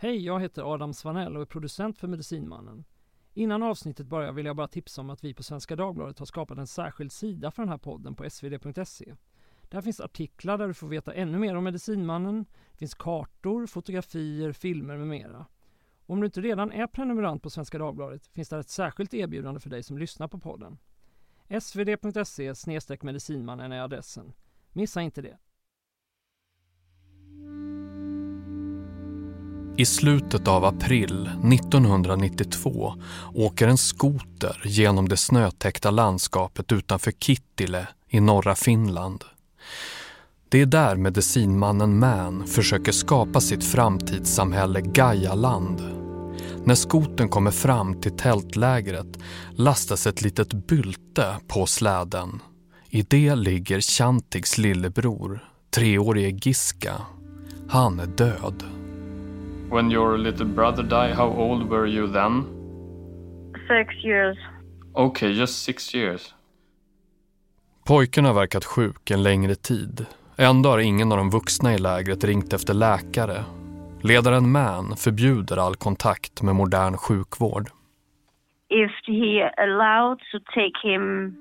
Hej, jag heter Adam Svanell och är producent för Medicinmannen. Innan avsnittet börjar vill jag bara tipsa om att vi på Svenska Dagbladet har skapat en särskild sida för den här podden på svd.se. Där finns artiklar där du får veta ännu mer om Medicinmannen, det finns kartor, fotografier, filmer med mera. Om du inte redan är prenumerant på Svenska Dagbladet finns där ett särskilt erbjudande för dig som lyssnar på podden. svd.se medicinmannen är adressen. Missa inte det. I slutet av april 1992 åker en skoter genom det snötäckta landskapet utanför Kittile i norra Finland. Det är där medicinmannen Man försöker skapa sitt framtidssamhälle Gaialand. När skoten kommer fram till tältlägret lastas ett litet bylte på släden. I det ligger Chantiks lillebror, treårige Giska. Han är död. When your little brother died, how old were you then? Six years. Okay, just six years. Pojken har verkat sjuk en längre tid. Ändå har ingen av de vuxna i lägret ringt efter läkare. Ledaren Man förbjuder all kontakt med modern sjukvård. If he allowed to take him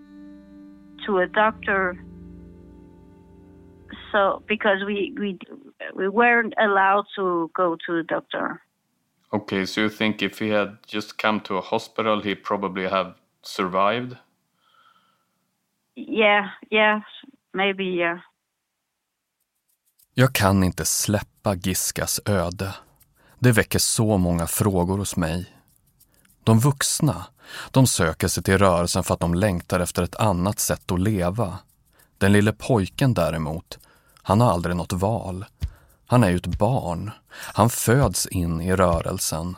to a doctor, so because we we we weren't allowed to go to the doctor. Okay, so you think if he had just come to a hospital, he probably have survived? Yeah, yeah, maybe yeah. Jag kan inte släppa Giskas öde. Det väcker så många frågor hos mig. De vuxna, de söker sig till rörelsen för att de längtar efter ett annat sätt att leva. Den lille pojken däremot, han har aldrig något val. Han är ju ett barn. Han föds in i rörelsen.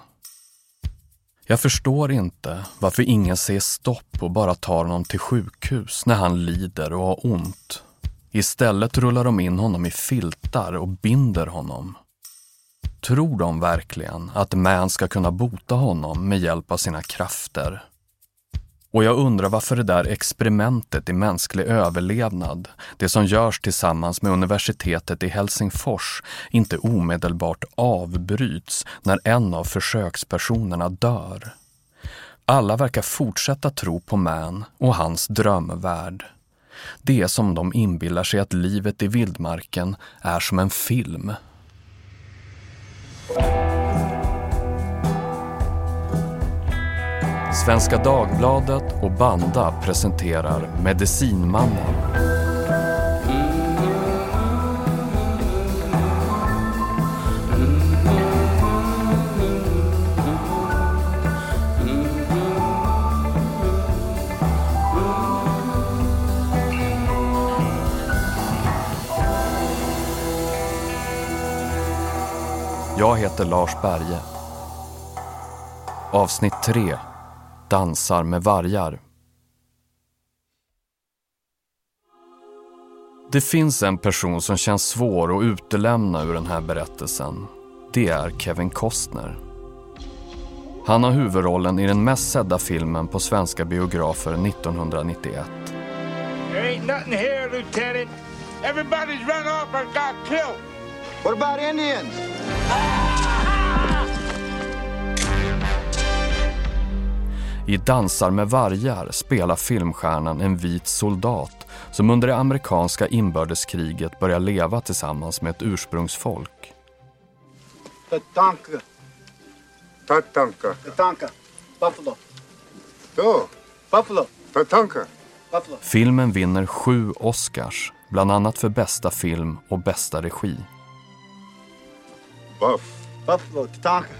Jag förstår inte varför ingen säger stopp och bara tar honom till sjukhus när han lider och har ont. Istället rullar de in honom i filtar och binder honom. Tror de verkligen att Man ska kunna bota honom med hjälp av sina krafter? Och jag undrar varför det där experimentet i mänsklig överlevnad, det som görs tillsammans med universitetet i Helsingfors, inte omedelbart avbryts när en av försökspersonerna dör. Alla verkar fortsätta tro på Man och hans drömvärld. Det är som de inbillar sig att livet i vildmarken är som en film. Svenska Dagbladet och Banda presenterar Medicinmannen. Jag heter Lars Berge. Avsnitt 3 dansar med vargar. Det finns en person som känns svår att utelämna ur den här berättelsen. Det är Kevin Costner. Han har huvudrollen i den mest sedda filmen på svenska biografer 1991. There ain't nothing here, Lieutenant. Everybody's run off or got killed. What about Indians? I Dansar med vargar spelar filmstjärnan en vit soldat som under det amerikanska inbördeskriget börjar leva tillsammans med ett ursprungsfolk. Tatanka. Tatanka. Tatanka. Buffalo. Då. Buffalo. Tatanka. Buffalo. Filmen vinner sju Oscars, bland annat för bästa film och bästa regi. Buff. Buffalo. Tatanka.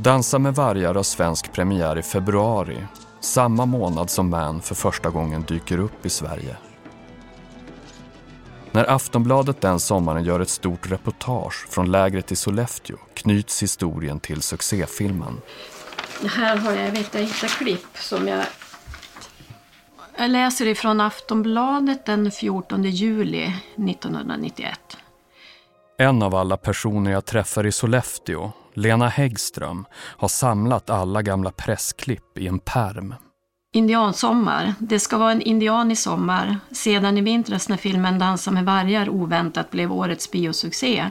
Dansa med vargar har svensk premiär i februari, samma månad som Man för första gången dyker upp i Sverige. När Aftonbladet den sommaren gör ett stort reportage från lägret i Sollefteå knyts historien till succéfilmen. Här har jag, vet jag hittat klipp som jag... Jag läser ifrån Aftonbladet den 14 juli 1991. En av alla personer jag träffar i Sollefteå, Lena Häggström, har samlat alla gamla pressklipp i en perm. Indiansommar. Det ska vara en indian i sommar. Sedan i vintras när filmen Dansa med vargar oväntat blev årets biosuccé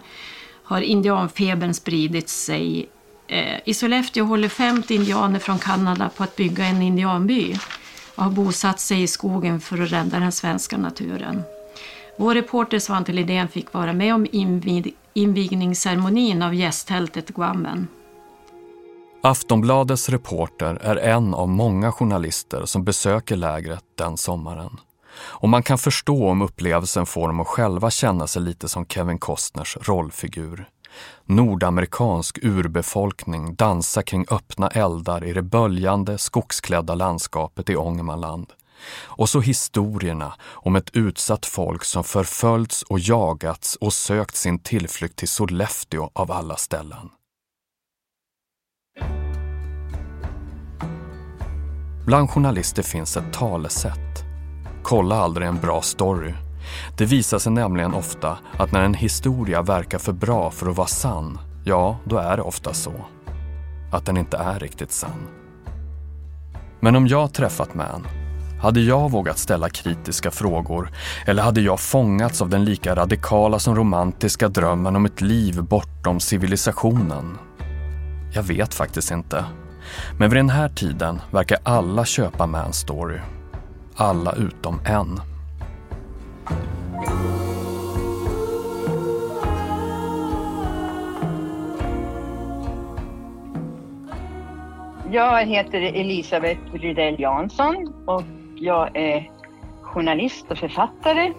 har indianfebern spridit sig. Eh, I Sollefteå håller 50 indianer från Kanada på att bygga en indianby och har bosatt sig i skogen för att rädda den svenska naturen. Vår reporter Svante Lidén fick vara med om invig invigningsceremonin av gästtältet Guammen. Aftonbladets reporter är en av många journalister som besöker lägret den sommaren. Och man kan förstå om upplevelsen får dem att själva känna sig lite som Kevin Costners rollfigur. Nordamerikansk urbefolkning dansar kring öppna eldar i det böljande, skogsklädda landskapet i Ångermanland. Och så historierna om ett utsatt folk som förföljts och jagats och sökt sin tillflykt till Sollefteå av alla ställen. Bland journalister finns ett talesätt. Kolla aldrig en bra story. Det visar sig nämligen ofta att när en historia verkar för bra för att vara sann, ja, då är det ofta så. Att den inte är riktigt sann. Men om jag träffat Man, hade jag vågat ställa kritiska frågor eller hade jag fångats av den lika radikala som romantiska drömmen om ett liv bortom civilisationen? Jag vet faktiskt inte. Men vid den här tiden verkar alla köpa Man Story. Alla utom en. Jag heter Elisabeth Rydell Jansson och jag är journalist och författare.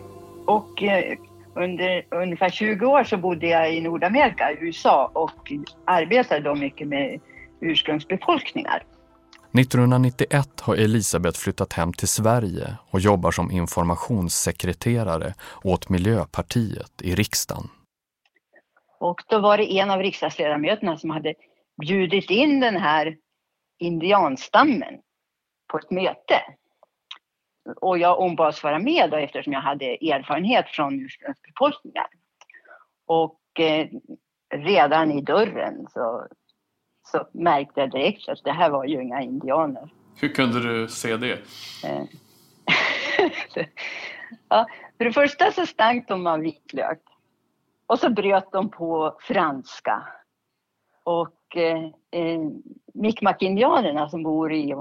Och eh, under ungefär 20 år så bodde jag i Nordamerika, USA och arbetade då mycket med ursprungsbefolkningar. 1991 har Elisabeth flyttat hem till Sverige och jobbar som informationssekreterare åt Miljöpartiet i riksdagen. Och då var det en av riksdagsledamöterna som hade bjudit in den här indianstammen på ett möte. Och jag ombads vara med då, eftersom jag hade erfarenhet från ursprungsbefolkningar. Och eh, redan i dörren så så märkte jag direkt att det här var ju inga indianer. Hur kunde du se det? Eh. ja, för det första så stank de av vitlök. Och så bröt de på franska. Och eh, eh, Mi'kmaq-indianerna som bor i,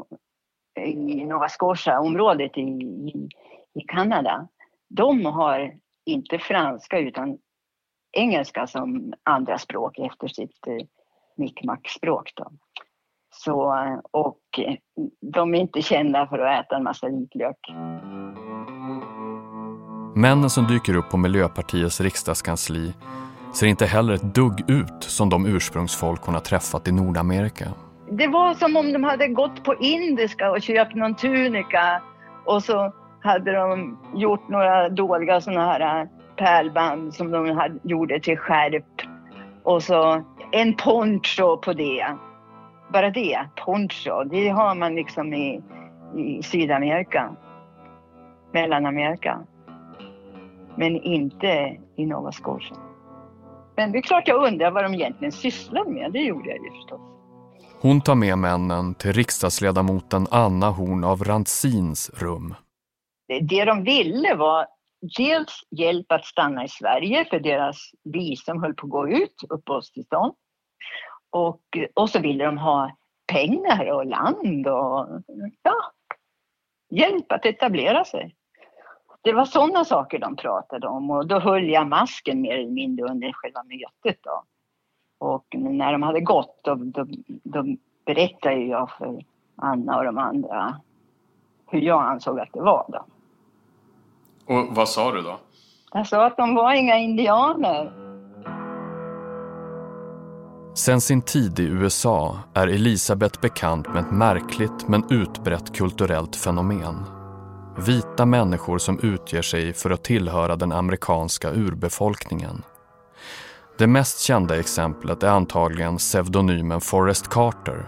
i Nova Scotia-området i, i, i Kanada, de har inte franska utan engelska som andra språk efter sitt eh, mickmackspråk. Då. Så, eh, och eh, de är inte kända för att äta en massa vitlök. Männen som dyker upp på Miljöpartiets riksdagskansli ser inte heller ett dugg ut som de ursprungsfolk hon har träffat i Nordamerika. Det var som om de hade gått på indiska och köpt någon tunika och så hade de gjort några dåliga sådana här äh, pärlband som de hade, gjorde till skärp. Och så en poncho på det. Bara det, poncho, det har man liksom i, i Sydamerika, Mellanamerika. Men inte i Nova Scotia. Men det är klart jag undrar vad de egentligen sysslar med, det gjorde jag ju förstås. Hon tar med männen till riksdagsledamoten Anna Horn av Rantzins rum. Det de ville var dels hjälp att stanna i Sverige för deras visum höll på att gå ut, uppehållstillstånd. Och, och så ville de ha pengar och land och ja, hjälp att etablera sig. Det var sådana saker de pratade om och då höll jag masken mer eller mindre under själva mötet. Då. Och när de hade gått då, då, då berättade jag för Anna och de andra hur jag ansåg att det var. Då. Och vad sa du då? Jag sa att de var inga indianer. Sen sin tid i USA är Elisabeth bekant med ett märkligt men utbrett kulturellt fenomen. Vita människor som utger sig för att tillhöra den amerikanska urbefolkningen. Det mest kända exemplet är antagligen pseudonymen Forrest Carter.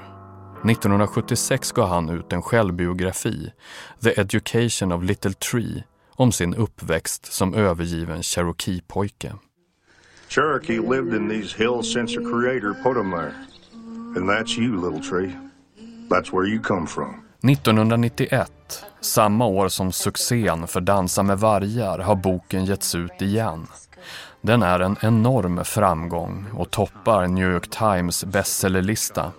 1976 gav han ut en självbiografi, The Education of Little Tree, om sin uppväxt som övergiven Cherokee-pojke. Cherokee lived in these hills since their creator put them there. And that's you, little tree. That's where you come from. 1991, samma år som succén för Dansa med vargar, har boken getts ut igen. Den är en enorm framgång och toppar New York Times bestsellerlista.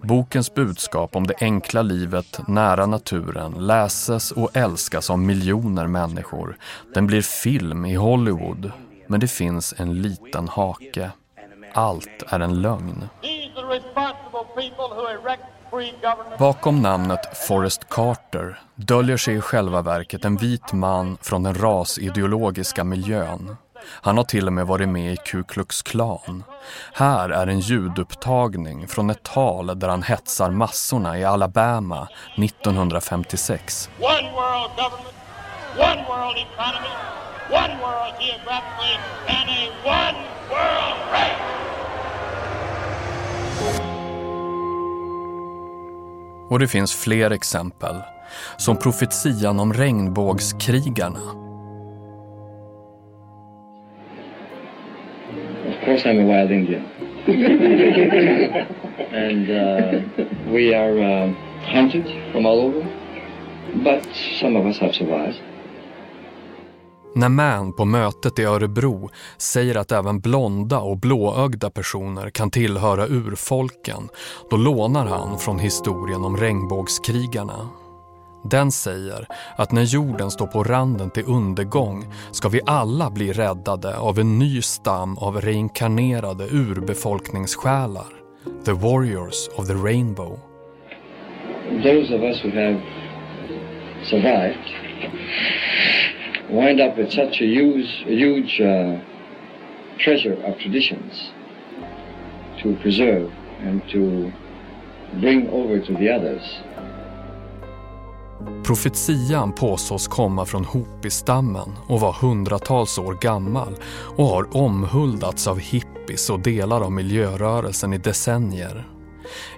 Bokens budskap om det enkla livet nära naturen läses och älskas av miljoner människor. Den blir film i Hollywood, men det finns en liten hake. Allt är en lögn. Bakom namnet Forrest Carter döljer sig i själva verket en vit man från den rasideologiska miljön. Han har till och med varit med i Ku Klux Klan. Här är en ljudupptagning från ett tal där han hetsar massorna i Alabama 1956. One world government, one world economy, one world geographically, and a one world race. Och det finns fler exempel, som profetian om regnbågskrigarna. Of course, I'm a wild Indian. and uh, we are uh, hunted from all over, but some of us have survived. När Man på mötet i Örebro säger att även blonda och blåögda personer kan tillhöra urfolken, då lånar han från historien om regnbågskrigarna. Den säger att när jorden står på randen till undergång ska vi alla bli räddade av en ny stam av reinkarnerade urbefolkningssjälar. The Warriors of the Rainbow. Those of us who have survived wind up with such a huge, a huge uh, treasure of traditions to preserve and to bring over to the others. Profetian påstås komma från Hopi-stammen och var hundratals år gammal och har omhuldats av hippies och delar av miljörörelsen i decennier.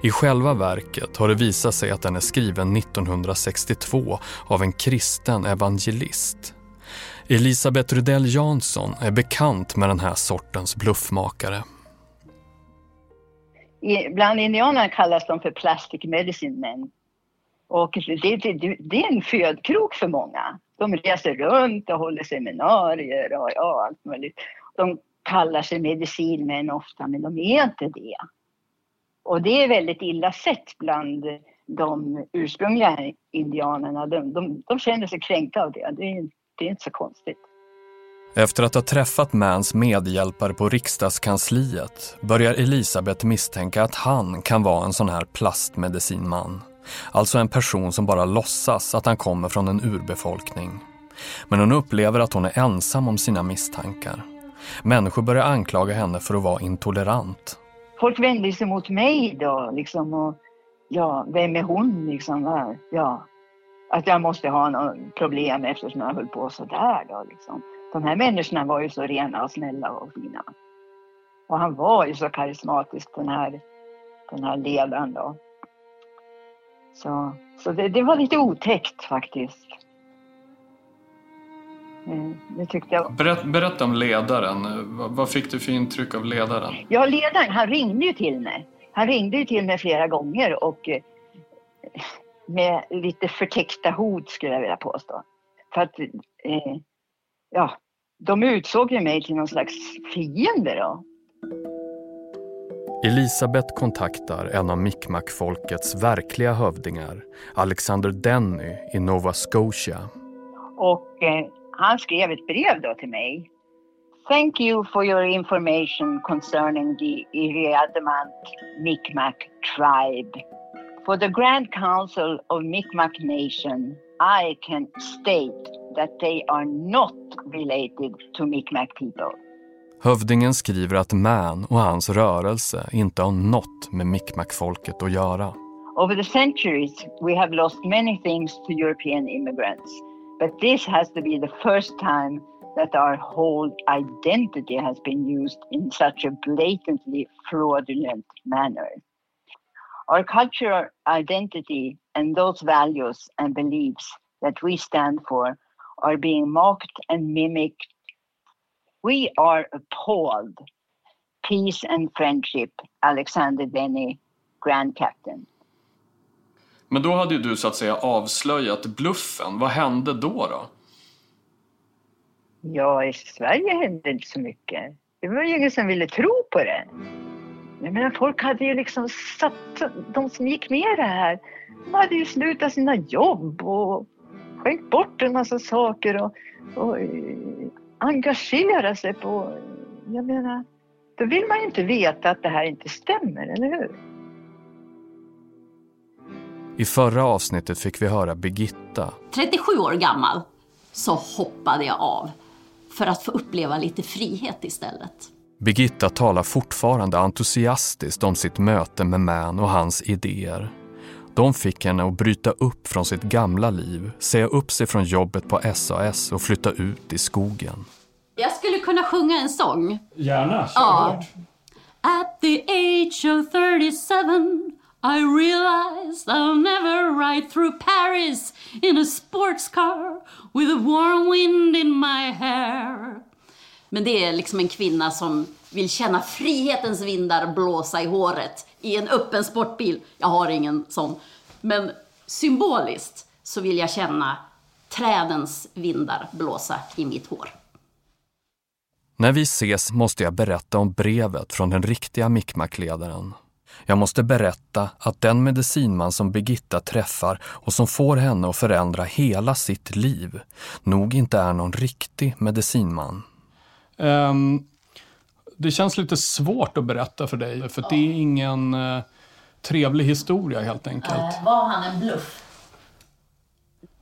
I själva verket har det visat sig att den är skriven 1962 av en kristen evangelist. Elisabeth Rydell Jansson är bekant med den här sortens bluffmakare. Bland indianerna kallas de för plastic medicine men. Och det, det, det, är en födkrok för många. De reser runt och håller seminarier och ja, allt möjligt. De kallar sig medicinmän ofta, men de är inte det. Och det är väldigt illa sett bland de ursprungliga indianerna. De, de, de känner sig kränkta av det. Det är, det är inte så konstigt. Efter att ha träffat Mans medhjälpare på riksdagskansliet börjar Elisabeth misstänka att han kan vara en sån här plastmedicinman. Alltså en person som bara låtsas att han kommer från en urbefolkning. Men hon upplever att hon är ensam om sina misstankar. Människor börjar anklaga henne för att vara intolerant. Folk vänder sig mot mig då liksom och ja, vem är hon liksom? Ja, att jag måste ha något problem eftersom jag höll på sådär då liksom. De här människorna var ju så rena och snälla och fina. Och han var ju så karismatisk den här, den här ledaren då. Så, så det, det var lite otäckt faktiskt. Mm, det tyckte jag. Berätt, berätta om ledaren. Vad fick du för intryck av ledaren? Ja, ledaren, han ringde ju till mig. Han ringde ju till mig flera gånger och eh, med lite förtäckta hot skulle jag vilja påstå. För att, eh, ja, de utsåg ju mig till någon slags fiende då. Elisabeth kontaktar en av Mi'kmaq-folkets verkliga hövdingar, Alexander Denny i Nova Scotia. Och eh, han skrev ett brev då till mig. Thank you for your information concerning the Iriadamant Mi'kmaq tribe. For the Grand Council of Mi'kmaq Nation, I can state that they are not related to Mi'kmaq people. Hövdingen skriver att Man och hans rörelse inte har något med Mi'kmaq-folket att göra. Over the centuries we have lost many things to European immigrants. But this has to be the first time that our whole identity has been used in such a blatantly fraudulent manner. Our cultural identity and those values and beliefs that we stand for are being mocked and mimicked. We are appalled. Peace and friendship, Alexander Denny, Grand Captain. Men då hade ju du så att säga avslöjat bluffen. Vad hände då då? Ja, i Sverige hände inte så mycket. Det var ju ingen som ville tro på det. Jag menar, folk hade ju liksom satt, de som gick med i det här, de hade ju slutat sina jobb och skänkt bort en massa saker och, och engagerat sig på, jag menar, då vill man ju inte veta att det här inte stämmer, eller hur? I förra avsnittet fick vi höra Birgitta. 37 år gammal så hoppade jag av för att få uppleva lite frihet istället. Birgitta talar fortfarande entusiastiskt om sitt möte med Man och hans idéer. De fick henne att bryta upp från sitt gamla liv, säga upp sig från jobbet på SAS och flytta ut i skogen. Jag skulle kunna sjunga en sång. Gärna, kör Ja. At the age of 37 I realized I'll never ride through Paris in a sports car with a warm wind in my hair. Men det är liksom en kvinna som vill känna frihetens vindar blåsa i håret i en öppen sportbil. Jag har ingen sån. Men symboliskt så vill jag känna trädens vindar blåsa i mitt hår. När vi ses måste jag berätta om brevet från den riktiga Micmac-ledaren. Jag måste berätta att den medicinman som Birgitta träffar och som får henne att förändra hela sitt liv nog inte är någon riktig medicinman. Ehm, det känns lite svårt att berätta för dig, för det är ingen eh, trevlig historia helt enkelt. var han en bluff?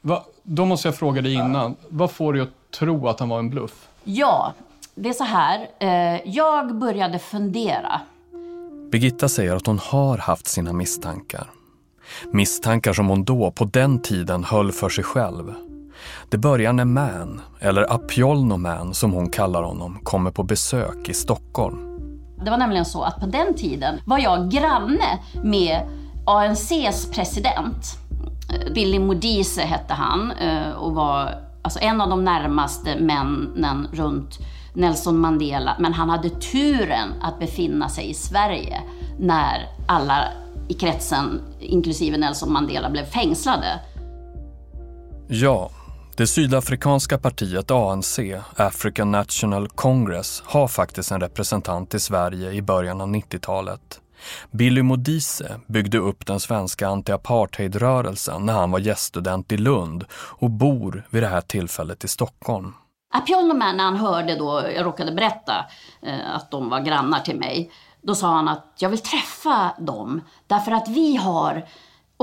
Va, då måste jag fråga dig innan, vad får dig att tro att han var en bluff? Ja, det är så här. Eh, jag började fundera. Birgitta säger att hon har haft sina misstankar. Misstankar som hon då, på den tiden, höll för sig själv. Det börjar när Man, eller Apjolno Man som hon kallar honom, kommer på besök i Stockholm. Det var nämligen så att på den tiden var jag granne med ANCs president. Billy Modise hette han eh, och var alltså en av de närmaste männen runt Nelson Mandela. Men han hade turen att befinna sig i Sverige när alla i kretsen, inklusive Nelson Mandela, blev fängslade. Ja, det sydafrikanska partiet ANC, African National Congress, har faktiskt en representant i Sverige i början av 90-talet. Billy Modise byggde upp den svenska antiapartheidrörelsen när han var gäststudent i Lund och bor vid det här tillfället i Stockholm. Apjolno när han hörde då, jag råkade berätta eh, att de var grannar till mig, då sa han att jag vill träffa dem därför att vi har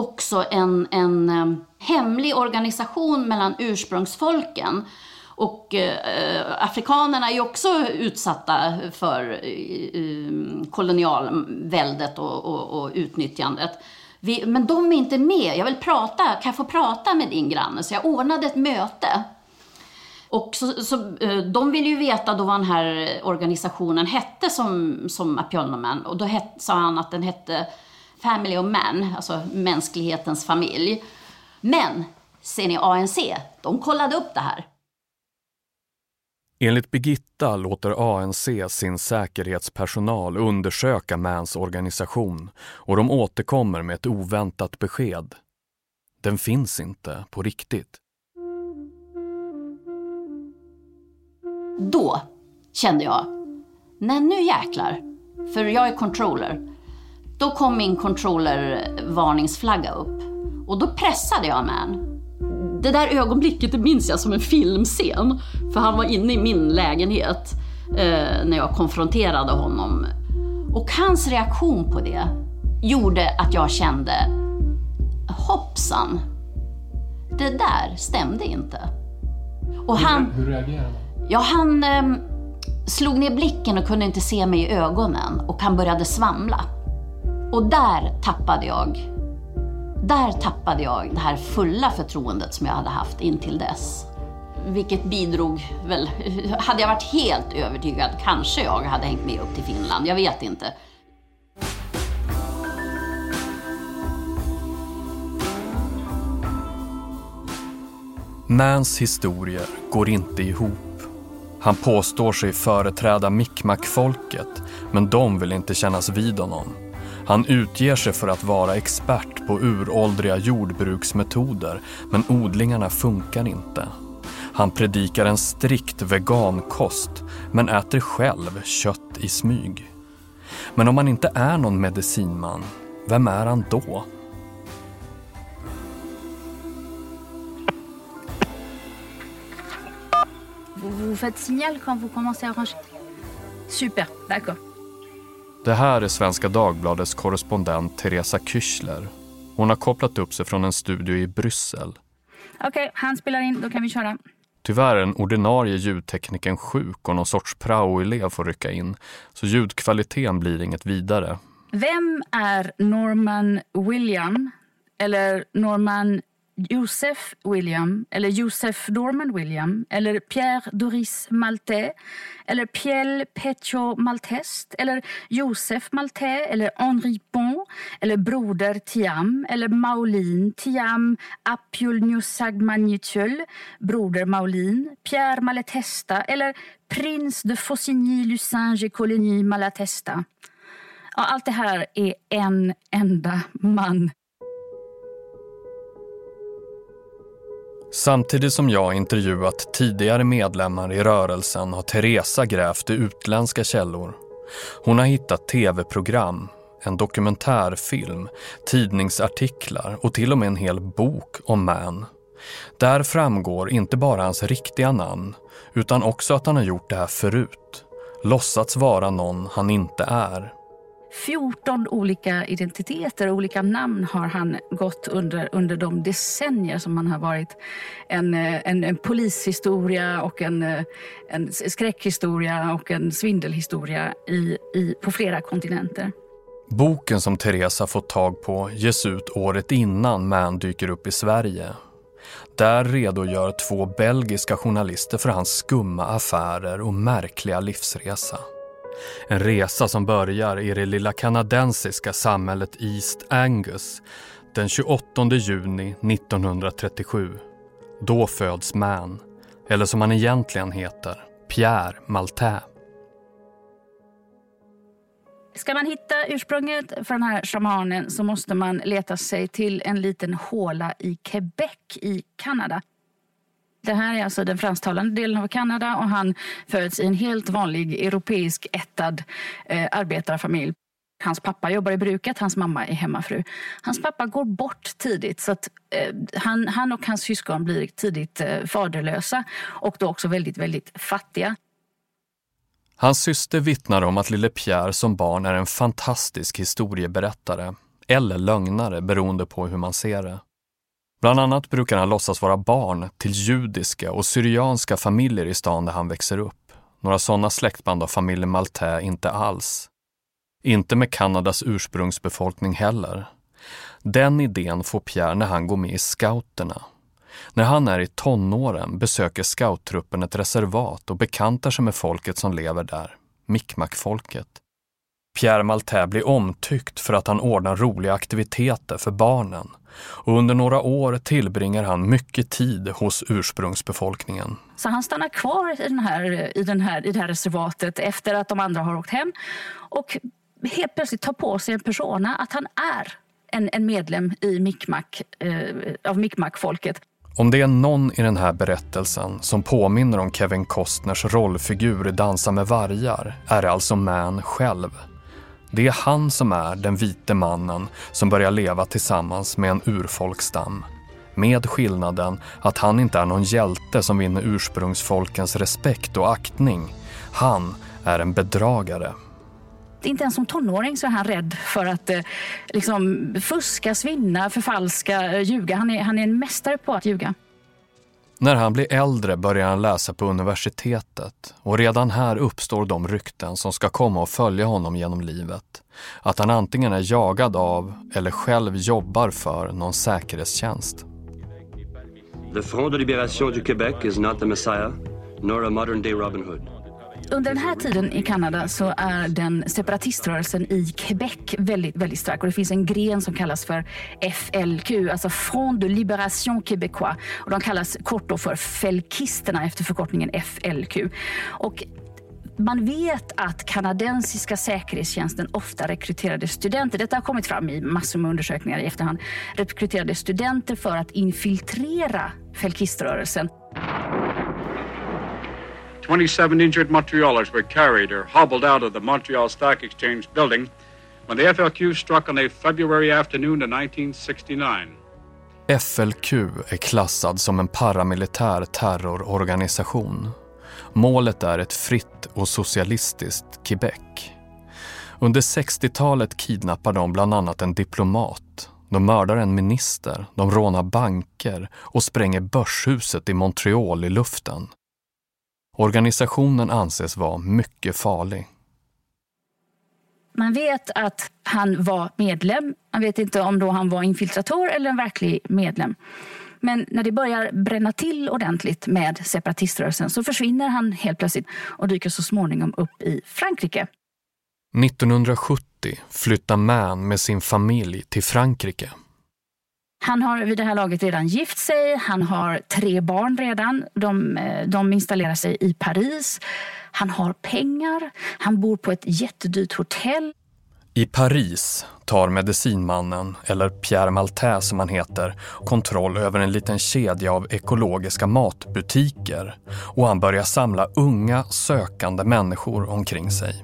också en, en eh, hemlig organisation mellan ursprungsfolken. Och eh, afrikanerna är ju också utsatta för eh, kolonialväldet och, och, och utnyttjandet. Vi, men de är inte med. Jag vill prata. Kan jag få prata med din granne? Så jag ordnade ett möte. Och så, så, eh, de ville ju veta då vad den här organisationen hette som, som Apionomen. Och då het, sa han att den hette Family of Man, alltså mänsklighetens familj. Men, ser ni ANC, de kollade upp det här. Enligt Birgitta låter ANC sin säkerhetspersonal undersöka Mans organisation och de återkommer med ett oväntat besked. Den finns inte på riktigt. Då kände jag, nej nu jäklar. För jag är controller. Då kom min controller-varningsflagga upp. Och då pressade jag Man. Det där ögonblicket det minns jag som en filmscen. För han var inne i min lägenhet eh, när jag konfronterade honom. Och hans reaktion på det gjorde att jag kände, hoppsan. Det där stämde inte. Och han... Hur reagerar man? Ja, han eh, slog ner blicken och kunde inte se mig i ögonen och han började svamla. Och där tappade jag, där tappade jag det här fulla förtroendet som jag hade haft intill dess. Vilket bidrog väl, hade jag varit helt övertygad kanske jag hade hängt med upp till Finland, jag vet inte. Nans historier går inte ihop. Han påstår sig företräda Mi'kmaq-folket, men de vill inte kännas vid honom. Han utger sig för att vara expert på uråldriga jordbruksmetoder, men odlingarna funkar inte. Han predikar en strikt vegankost men äter själv kött i smyg. Men om han inte är någon medicinman, vem är han då? Vous, faites signal quand vous commencez à ranger Super, d'accord. Det här är Svenska Dagbladets korrespondent Teresa Küchler. Hon har kopplat upp sig från en studio i Bryssel. Okej, okay, han spelar in, då kan vi köra. Tyvärr är den ordinarie ljudtekniken sjuk och någon sorts praoelev får rycka in. Så ljudkvaliteten blir inget vidare. Vem är Norman William eller Norman Joseph William eller Joseph Dorman-William eller Pierre Doris Maltais eller Piel Petio Maltest eller Joseph Maltais eller Henri Pont eller Broder Tiam eller Maulin Tiam Apulnusagmanitul Broder Maulin Pierre Malatesta eller Prins de Faucigny Lucinge Coligny Malatesta. Ja, allt det här är en enda man. Samtidigt som jag intervjuat tidigare medlemmar i rörelsen har Teresa grävt i utländska källor. Hon har hittat tv-program, en dokumentärfilm, tidningsartiklar och till och med en hel bok om Man. Där framgår inte bara hans riktiga namn utan också att han har gjort det här förut. Låtsats vara någon han inte är. 14 olika identiteter och olika namn har han gått under, under de decennier som han har varit en, eh, en, en polishistoria och en, eh, en skräckhistoria och en svindelhistoria i, i, på flera kontinenter. Boken som Teresa fått tag på ges ut året innan Man dyker upp i Sverige. Där redogör två belgiska journalister för hans skumma affärer och märkliga livsresa. En resa som börjar i det lilla kanadensiska samhället East Angus den 28 juni 1937. Då föds Man, eller som han egentligen heter, Pierre Maltais. Ska man hitta ursprunget för den här shamanen så måste man leta sig till en liten håla i Quebec i Kanada. Det här är alltså den fransktalande delen av Kanada och han föds i en helt vanlig europeisk ättad eh, arbetarfamilj. Hans pappa jobbar i bruket, hans mamma är hemmafru. Hans pappa går bort tidigt så att eh, han, han och hans syskon blir tidigt eh, faderlösa och då också väldigt, väldigt fattiga. Hans syster vittnar om att lille Pierre som barn är en fantastisk historieberättare eller lögnare beroende på hur man ser det. Bland annat brukar han låtsas vara barn till judiska och syrianska familjer i stan där han växer upp. Några sådana släktband av familjen Maltais inte alls. Inte med Kanadas ursprungsbefolkning heller. Den idén får Pierre när han går med i scouterna. När han är i tonåren besöker scouttruppen ett reservat och bekantar sig med folket som lever där, Mi'kmaq-folket. Pierre Maltais blir omtyckt för att han ordnar roliga aktiviteter för barnen och under några år tillbringar han mycket tid hos ursprungsbefolkningen. Så han stannar kvar i, den här, i, den här, i det här reservatet efter att de andra har åkt hem och helt plötsligt tar på sig en persona att han är en, en medlem i Mi'kmaq, eh, av Mi'kmaq-folket. Om det är någon i den här berättelsen som påminner om Kevin Costners rollfigur i Dansa med vargar är det alltså Man själv. Det är han som är den vite mannen som börjar leva tillsammans med en urfolksstam. Med skillnaden att han inte är någon hjälte som vinner ursprungsfolkens respekt och aktning. Han är en bedragare. Inte ens som tonåring så är han rädd för att eh, liksom, fuska, svinna, förfalska, eh, ljuga. Han är, han är en mästare på att ljuga. När han blir äldre börjar han läsa på universitetet och redan här uppstår de rykten som ska komma och följa honom genom livet. Att han antingen är jagad av eller själv jobbar för någon säkerhetstjänst. The Front de Libération du Québec is not the Messiah, nor a modern day Robin Hood. Under den här tiden i Kanada så är den separatiströrelsen i Quebec väldigt, väldigt stark. Och det finns en gren som kallas för FLQ, alltså Front de Libération Québécois. Och de kallas kort då för felkisterna efter förkortningen FLQ. Och man vet att kanadensiska säkerhetstjänsten ofta rekryterade studenter. Detta har kommit fram i massor med undersökningar i efterhand. Rekryterade studenter för att infiltrera felkiströrelsen. 27 injured Montrealers were carried or hobbled out of the Montreal Stock Exchange building when the FLQ struck on a February afternoon in 1969. FLQ är klassad som en paramilitär terrororganisation. Målet är ett fritt och socialistiskt Quebec. Under 60-talet kidnappar de bland annat en diplomat. De mördar en minister, de rånar banker och spränger börshuset i Montreal i luften. Organisationen anses vara mycket farlig. Man vet att han var medlem. Man vet inte om då han var infiltratör eller en verklig medlem. Men när det börjar bränna till ordentligt med separatiströrelsen så försvinner han helt plötsligt och dyker så småningom upp i Frankrike. 1970 flyttar Mann med sin familj till Frankrike. Han har vid det här laget redan gift sig, han har tre barn redan. De, eh, de installerar sig i Paris. Han har pengar, han bor på ett jättedyrt hotell. I Paris tar medicinmannen, eller Pierre Maltais som han heter, kontroll över en liten kedja av ekologiska matbutiker och han börjar samla unga sökande människor omkring sig.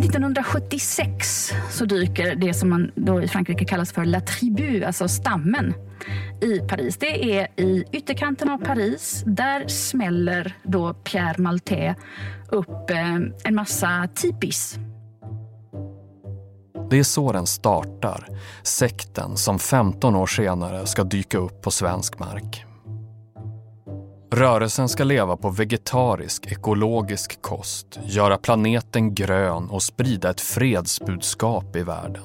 1976 så dyker det som man då i Frankrike kallas för La Tribu, alltså stammen, i Paris. Det är i ytterkanten av Paris. Där smäller då Pierre Maltais upp eh, en massa tipis. Det är så den startar, sekten som 15 år senare ska dyka upp på svensk mark. Rörelsen ska leva på vegetarisk, ekologisk kost, göra planeten grön och sprida ett fredsbudskap i världen.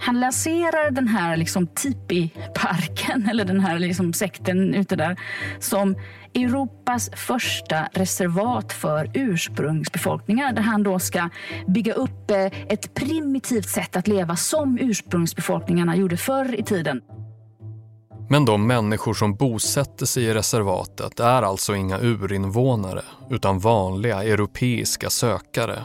Han lanserar den här liksom tipi-parken, eller den här liksom sekten ute där, som Europas första reservat för ursprungsbefolkningar där han då ska bygga upp eh, ett primitivt sätt att leva som ursprungsbefolkningarna gjorde förr i tiden. Men de människor som bosätter sig i reservatet är alltså inga urinvånare utan vanliga europeiska sökare.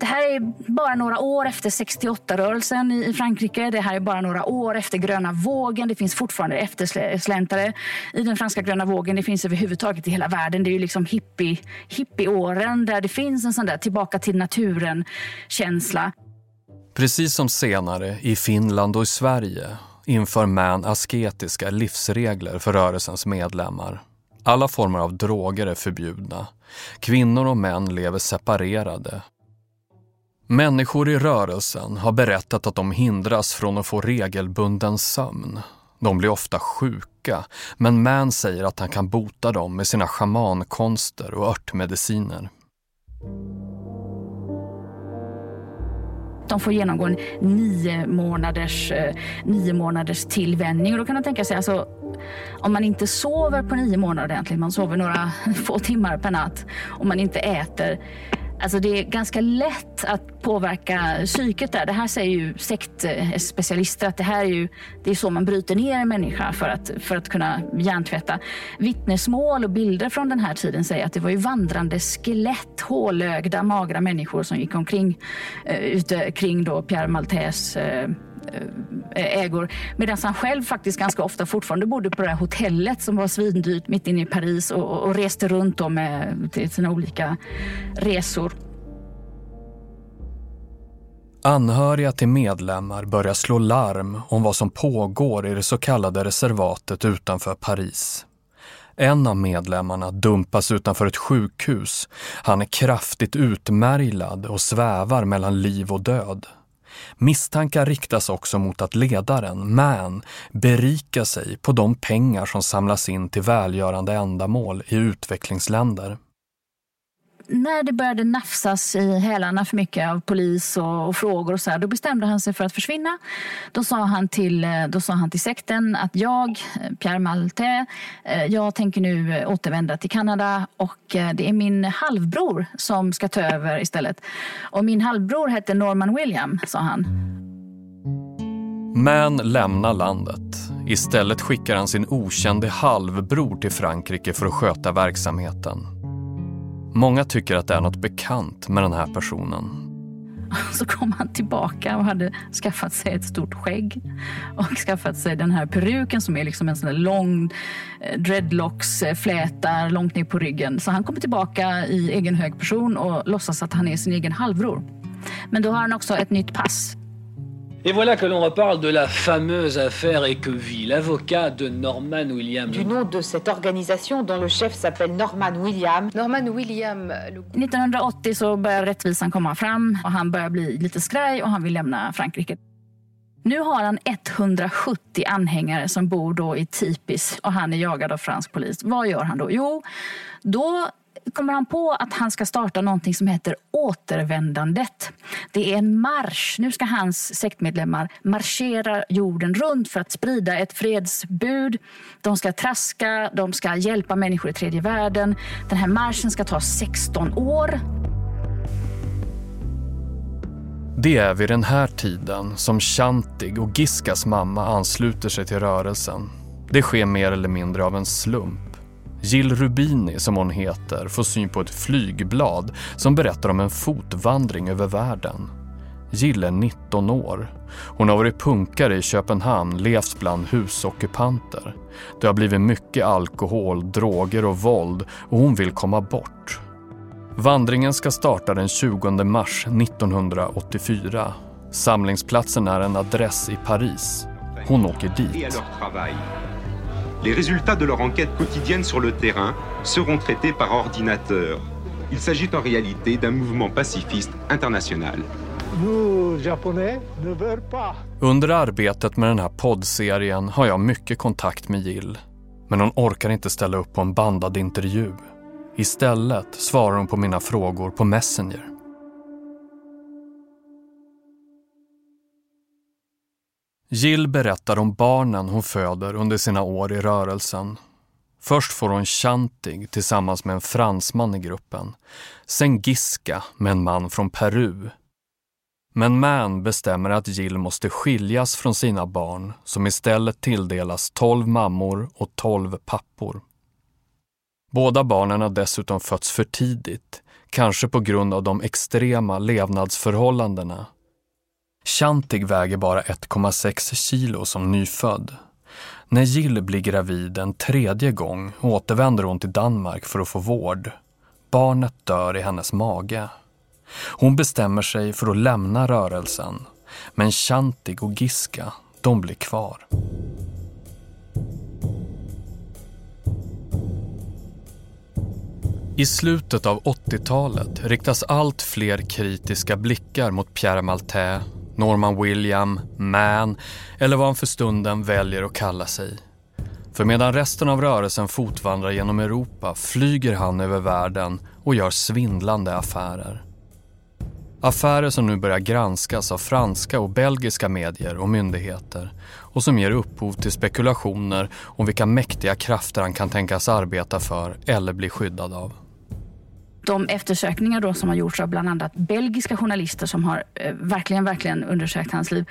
Det här är bara några år efter 68-rörelsen i Frankrike. Det här är bara några år efter gröna vågen. Det finns fortfarande eftersläntare i den franska gröna vågen. Det finns överhuvudtaget i hela världen. Det är ju liksom hippie, hippieåren där det finns en sån där tillbaka till naturen-känsla. Precis som senare i Finland och i Sverige inför Man asketiska livsregler för rörelsens medlemmar. Alla former av droger är förbjudna. Kvinnor och män lever separerade. Människor i rörelsen har berättat att de hindras från att få regelbunden sömn. De blir ofta sjuka, men Man säger att han kan bota dem med sina schamankonster och örtmediciner. De får genomgå en nio månaders, eh, nio månaders tillvänjning. Och då kan man tänka sig, alltså, om man inte sover på nio månader ordentligt, man sover några få timmar per natt, och man inte äter, Alltså det är ganska lätt att påverka psyket där. Det här säger ju sektspecialister att det här är ju det är så man bryter ner en människa för att, för att kunna hjärntvätta. Vittnesmål och bilder från den här tiden säger att det var ju vandrande skelett, hålögda, magra människor som gick omkring eh, ute kring då Pierre Maltais Eh, eh Eh, ägor. Medan han själv faktiskt ganska ofta fortfarande bodde på det här hotellet som var svindyrt mitt inne i Paris och, och reste runt då med till sina olika resor. Anhöriga till medlemmar börjar slå larm om vad som pågår i det så kallade reservatet utanför Paris. En av medlemmarna dumpas utanför ett sjukhus. Han är kraftigt utmärglad och svävar mellan liv och död. Misstankar riktas också mot att ledaren, Man, berikar sig på de pengar som samlas in till välgörande ändamål i utvecklingsländer när det började nafsas i hälarna för mycket av polis och, och, frågor och så här, då bestämde han sig för att försvinna. Då sa han till, eh, då sa han till sekten att jag, eh, Pierre Malte, eh, jag tänker nu återvända till Kanada och det är min halvbror som ska ta över istället. Och min halvbror hette Norman William, sa han. Men lämna landet. Istället skickar han sin okände halvbror till Frankrike för att sköta verksamheten. Många tycker att det är något bekant med den här personen. Så kom han tillbaka och hade skaffat sig ett stort skägg och skaffat sig den här peruken som är liksom en sån där lång eh, dreadlocks-flätar långt ner på ryggen. Så han kommer tillbaka i egen hög person och låtsas att han är sin egen halvbror. Men då har han också ett nytt pass Et voilà que l'on reparle de la fameuse affaire Ecovy, l'avocat de Norman William. Du nom de cette organisation dont le chef s'appelle Norman William. Norman William... 1980 så börjar rättvisan komma fram och han börjar bli lite skraj och han vill lämna Frankrike. Nu har han 170 anhängare som bor då i Tipis och han är jagad av fransk polis. Vad gör han då? Jo, då kommer han på att han ska starta någonting som heter Återvändandet. Det är en marsch. Nu ska hans sektmedlemmar marschera jorden runt för att sprida ett fredsbud. De ska traska, de ska hjälpa människor i tredje världen. Den här marschen ska ta 16 år. Det är vid den här tiden som Shantig och Giskas mamma ansluter sig till rörelsen. Det sker mer eller mindre av en slump. Jill Rubini, som hon heter, får syn på ett flygblad som berättar om en fotvandring över världen. Jill är 19 år. Hon har varit punkare i Köpenhamn, levt bland husockupanter. Det har blivit mycket alkohol, droger och våld och hon vill komma bort. Vandringen ska starta den 20 mars 1984. Samlingsplatsen är en adress i Paris. Hon åker dit. Les résultats de leur enquête quotidienne sur le terrain seront traités par ordinateur. Il s'agit en réalité d'un mouvement pacifiste international. Under arbetet med den här poddserien har jag mycket kontakt med Jill. Men hon orkar inte ställa upp på en bandad intervju. Istället svarar hon på mina frågor på Messenger. Jill berättar om barnen hon föder under sina år i rörelsen. Först får hon Chantig tillsammans med en fransman i gruppen. Sen Giska med en man från Peru. Men Man bestämmer att Jill måste skiljas från sina barn som istället tilldelas 12 mammor och 12 pappor. Båda barnen har dessutom fötts för tidigt, kanske på grund av de extrema levnadsförhållandena Chantig väger bara 1,6 kilo som nyfödd. När Jill blir gravid en tredje gång återvänder hon till Danmark för att få vård. Barnet dör i hennes mage. Hon bestämmer sig för att lämna rörelsen, men Chantig och Giska, de blir kvar. I slutet av 80-talet riktas allt fler kritiska blickar mot Pierre Maltais Norman William, Man eller vad han för stunden väljer att kalla sig. För medan resten av rörelsen fotvandrar genom Europa flyger han över världen och gör svindlande affärer. Affärer som nu börjar granskas av franska och belgiska medier och myndigheter och som ger upphov till spekulationer om vilka mäktiga krafter han kan tänkas arbeta för eller bli skyddad av de eftersökningar då som har gjorts av bland annat belgiska journalister som har eh, verkligen, verkligen undersökt hans liv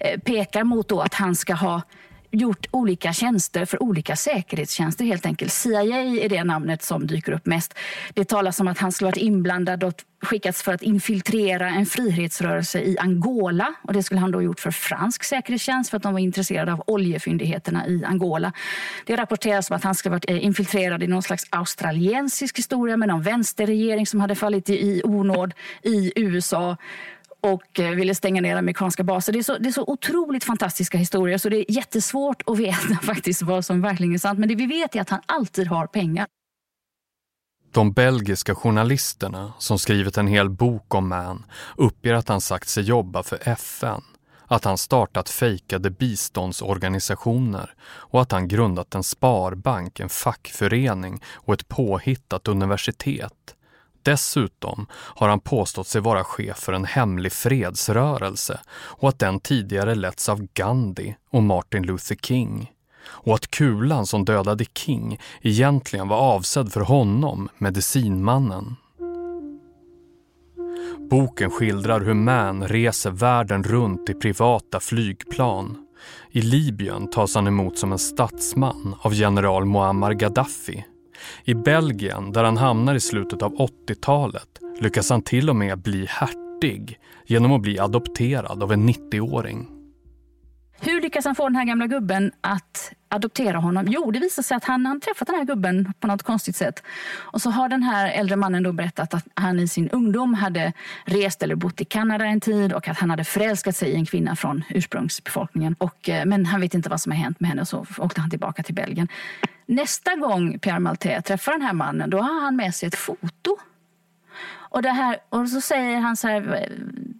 eh, pekar mot då att han ska ha gjort olika tjänster för olika säkerhetstjänster helt enkelt. CIA är det namnet som dyker upp mest. Det talas om att han skulle varit inblandad och skickats för att infiltrera en frihetsrörelse i Angola. Och Det skulle han då gjort för fransk säkerhetstjänst för att de var intresserade av oljefyndigheterna i Angola. Det rapporteras om att han skulle varit eh, infiltrerad i någon slags australiensisk historia med någon vänsterregering som hade fallit i onåd i USA och eh, ville stänga ner amerikanska baser. Det är, så, det är så otroligt fantastiska historier så det är jättesvårt att veta faktiskt vad som verkligen är sant. Men det vi vet är att han alltid har pengar. De belgiska journalisterna som skrivit en hel bok om Man uppger att han sagt sig jobba för FN, att han startat fejkade biståndsorganisationer och att han grundat en sparbank, en fackförening och ett påhittat universitet. Dessutom har han påstått sig vara chef för en hemlig fredsrörelse och att den tidigare letts av Gandhi och Martin Luther King. Och att kulan som dödade King egentligen var avsedd för honom, medicinmannen. Boken skildrar hur Man reser världen runt i privata flygplan. I Libyen tas han emot som en statsman av general Muammar Gaddafi i Belgien, där han hamnar i slutet av 80-talet, lyckas han till och med bli hertig genom att bli adopterad av en 90-åring. Hur lyckas han få den här gamla gubben att adoptera honom? Jo, det visar sig att han har träffat den här gubben på något konstigt sätt. Och så har den här äldre mannen då berättat att han i sin ungdom hade rest eller bott i Kanada en tid och att han hade förälskat sig i en kvinna från ursprungsbefolkningen. Och, eh, men han vet inte vad som har hänt med henne och så åkte han tillbaka till Belgien. Nästa gång Pierre Maltais träffar den här mannen, då har han med sig ett foto och, det här, och så säger han så här,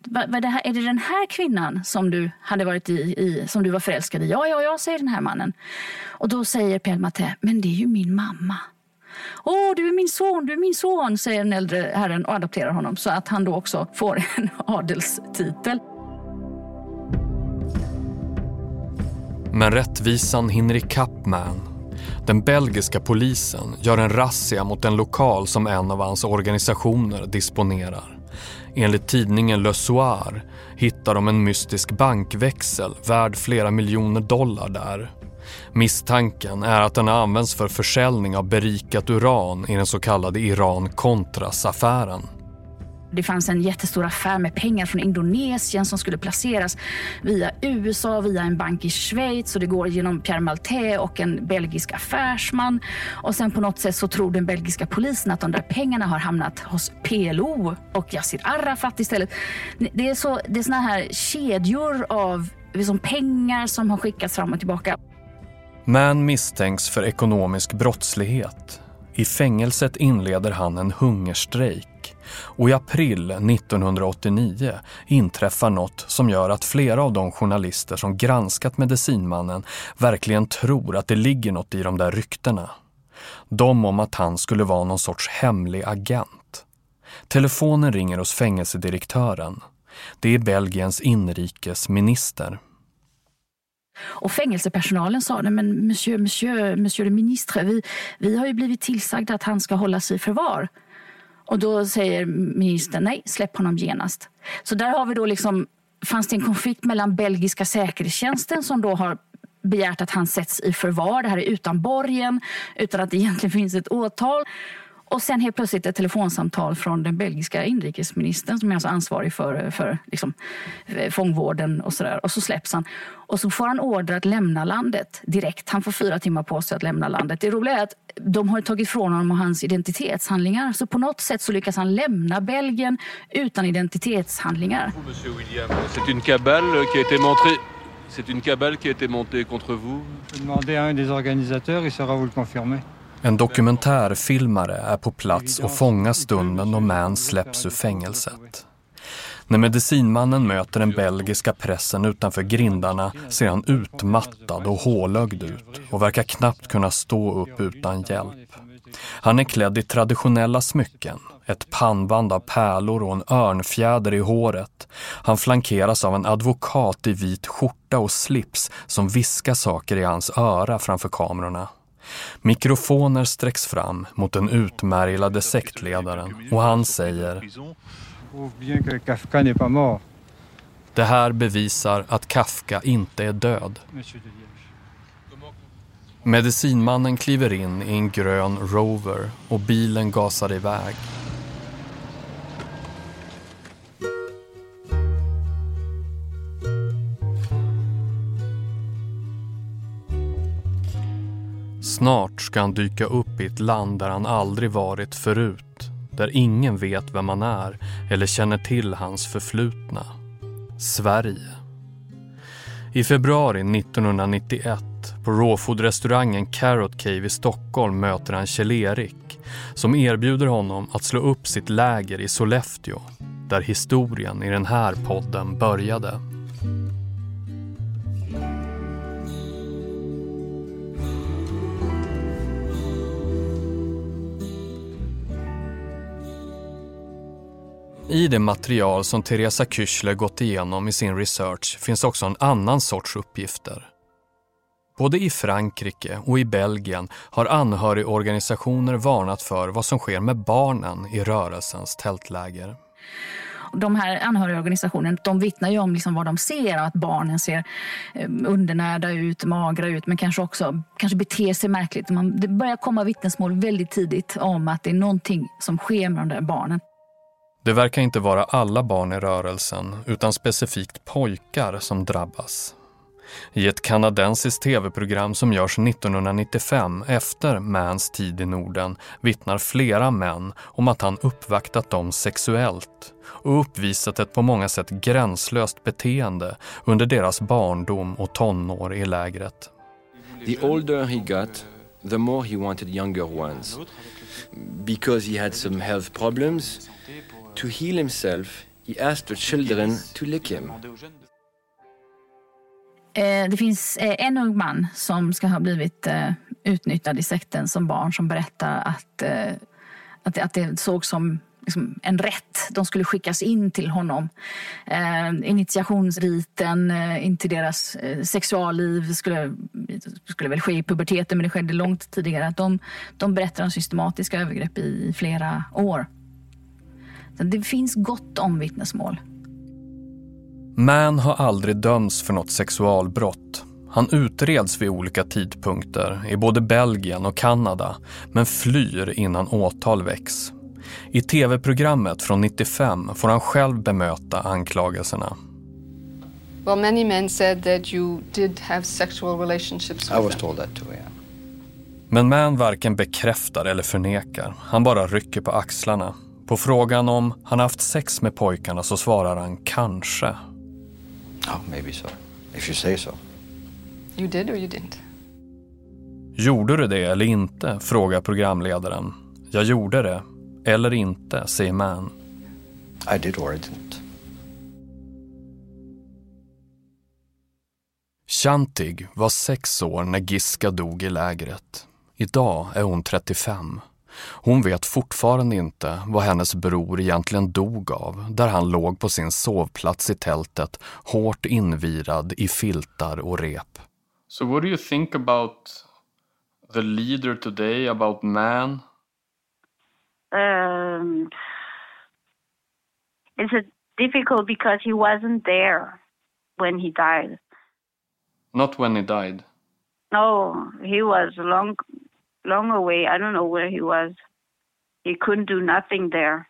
vad, det här, är det den här kvinnan som du hade varit i, i, som du var förälskad i? Ja, ja, ja, säger den här mannen. Och då säger Pierre men det är ju min mamma. Åh, du är min son, du är min son, säger den äldre herren och adopterar honom så att han då också får en adelstitel. Men rättvisan hinner ikapp Man den belgiska polisen gör en razzia mot en lokal som en av hans organisationer disponerar. Enligt tidningen Le Soir hittar de en mystisk bankväxel värd flera miljoner dollar där. Misstanken är att den används för försäljning av berikat uran i den så kallade Iran-Contras-affären. Det fanns en jättestor affär med pengar från Indonesien som skulle placeras via USA, via en bank i Schweiz och det går genom Pierre Maltais och en belgisk affärsman. Och sen på något sätt så tror den belgiska polisen att de där pengarna har hamnat hos PLO och Yassir Arafat istället. Det är, så, det är såna här kedjor av liksom pengar som har skickats fram och tillbaka. Man misstänks för ekonomisk brottslighet. I fängelset inleder han en hungerstrejk och i april 1989 inträffar något som gör att flera av de journalister som granskat medicinmannen verkligen tror att det ligger något i de där ryktena. De om att han skulle vara någon sorts hemlig agent. Telefonen ringer hos fängelsedirektören. Det är Belgiens inrikesminister. Och fängelsepersonalen sa, nej men monsieur, monsieur, monsieur le ministre, vi, vi har ju blivit tillsagda att han ska hållas i förvar. Och då säger ministern nej, släpp honom genast. Så där har vi då liksom, fanns det en konflikt mellan belgiska säkerhetstjänsten som då har begärt att han sätts i förvar. Det här är utan borgen, utan att det egentligen finns ett åtal. Och sen helt plötsligt ett telefonsamtal från den belgiska inrikesministern som är alltså ansvarig för, för liksom, eh, fångvården och sådär. Och så släpps han. Och så får han order att lämna landet direkt. Han får fyra timmar på sig att lämna landet. Det roliga är att de har tagit ifrån honom hans identitetshandlingar. Så på något sätt så lyckas han lämna Belgien utan identitetshandlingar. Monsieur William, c'est une cabale qui a été montrée C'est une cabale qui a été montée contre vous Demandez à un des organisateurs, il saura vous le confirmer. En dokumentärfilmare är på plats och fångar stunden då Man släpps ur fängelset. När medicinmannen möter den belgiska pressen utanför grindarna ser han utmattad och hålögd ut och verkar knappt kunna stå upp utan hjälp. Han är klädd i traditionella smycken, ett pannband av pärlor och en örnfjäder i håret. Han flankeras av en advokat i vit skjorta och slips som viskar saker i hans öra framför kamerorna. Mikrofoner sträcks fram mot den utmärglade sektledaren och han säger Det här bevisar att Kafka inte är död. Medicinmannen kliver in i en grön Rover och bilen gasar iväg. Snart ska han dyka upp i ett land där han aldrig varit förut. Där ingen vet vem han är eller känner till hans förflutna. Sverige. I februari 1991 på rawfood-restaurangen Carrot Cave i Stockholm möter han Kjell-Erik som erbjuder honom att slå upp sitt läger i Sollefteå där historien i den här podden började. I det material som Teresa Küchler gått igenom i sin research finns också en annan sorts uppgifter. Både i Frankrike och i Belgien har anhörigorganisationer varnat för vad som sker med barnen i rörelsens tältläger. De här anhörigorganisationerna de vittnar ju om liksom vad de ser, att barnen ser eh, undernärda ut, magra ut men kanske också kanske beter sig märkligt. Man, det börjar komma vittnesmål väldigt tidigt om att det är någonting som sker med de där barnen. Det verkar inte vara alla barn i rörelsen utan specifikt pojkar som drabbas. I ett kanadensiskt tv-program som görs 1995 efter Mans tid i Norden vittnar flera män om att han uppvaktat dem sexuellt och uppvisat ett på många sätt gränslöst beteende under deras barndom och tonår i lägret. The older he got, the more he wanted younger ones. Because he had some health problems, to heal himself, he asked the children to lick him. Eh, det finns eh, en ung man som ska ha blivit eh, utnyttjad i sekten som barn som berättar att, att, det, att det såg som liksom en rätt. De skulle skickas in till honom. initiationsriten in till deras sexualliv skulle, skulle väl ske i puberteten men det skedde långt tidigare. De, de berättar om systematiska övergrepp i flera år. Så det finns gott om vittnesmål. Man har aldrig dömts för något sexualbrott. Han utreds vid olika tidpunkter i både Belgien och Kanada men flyr innan åtal väcks. I tv-programmet från 95 får han själv bemöta anklagelserna. Well, many men said that you did have sexual relationships with I was told that too, yeah. Men Man varken bekräftar eller förnekar. Han bara rycker på axlarna. På frågan om han haft sex med pojkarna så svarar han kanske. Oh, maybe so. If you say so. You did or you didn't? Gjorde du det eller inte? frågar programledaren. Jag gjorde det. Eller inte, säger Man. I did or I didn't. Chantig var sex år när Giska dog i lägret. Idag är hon 35. Hon vet fortfarande inte vad hennes bror egentligen dog av, där han låg på sin sovplats i tältet, hårt invirad i filtar och rep. So what do you think about the leader today, about man? Um, it's a difficult because he wasn't there when he died. Not when he died. No, he was long long away. I don't know where he was. He couldn't do nothing there.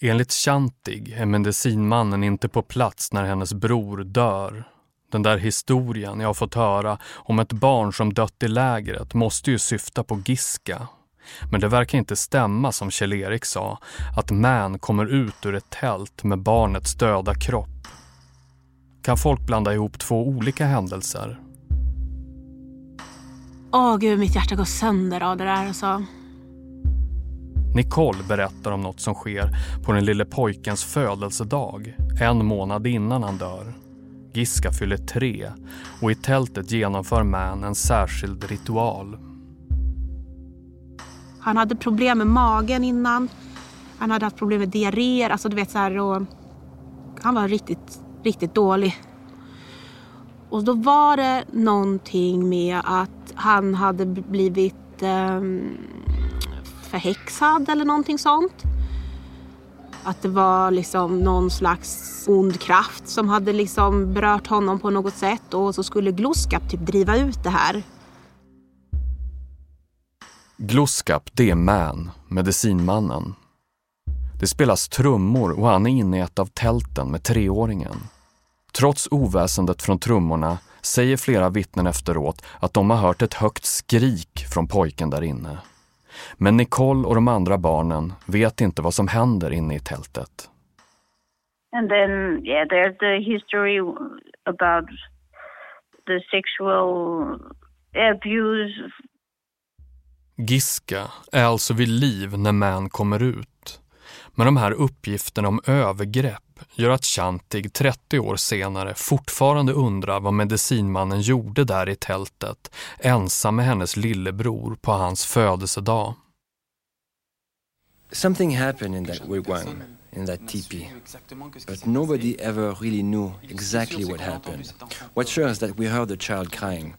Enligt Chantig är medicinmannen inte på plats när hennes bror dör. Den där historien jag har fått höra om ett barn som dött i lägret måste ju syfta på Giska. Men det verkar inte stämma som Kjell-Erik sa, att Man kommer ut ur ett tält med barnets döda kropp. Kan folk blanda ihop två olika händelser? Åh gud, mitt hjärta går sönder av det där alltså. Nicole berättar om något som sker på den lille pojkens födelsedag, en månad innan han dör. Giska fyller tre och i tältet genomför Man en särskild ritual. Han hade problem med magen innan. Han hade haft problem med diarréer, alltså du vet så här och han var riktigt, riktigt dålig. Och då var det någonting med att han hade blivit eh, förhäxad eller någonting sånt. Att det var liksom någon slags ond kraft som hade liksom berört honom på något sätt och så skulle Gloskap typ driva ut det här. Gloskap, det är Man, medicinmannen. Det spelas trummor och han är inne i ett av tälten med treåringen. Trots oväsendet från trummorna säger flera vittnen efteråt att de har hört ett högt skrik från pojken där inne. Men Nicole och de andra barnen vet inte vad som händer inne i tältet. And then, yeah, there's the history about the sexual abuse. Giska är alltså vid liv när Man kommer ut. Men de här uppgifterna om övergrepp gör att Chantig 30 år senare fortfarande undrar vad medicinmannen gjorde där i tältet, ensam med hennes lillebror på hans födelsedag. Something happened in that wigwam, in that teepee, but nobody ever really knew exactly what happened. What sure is that we heard the child crying.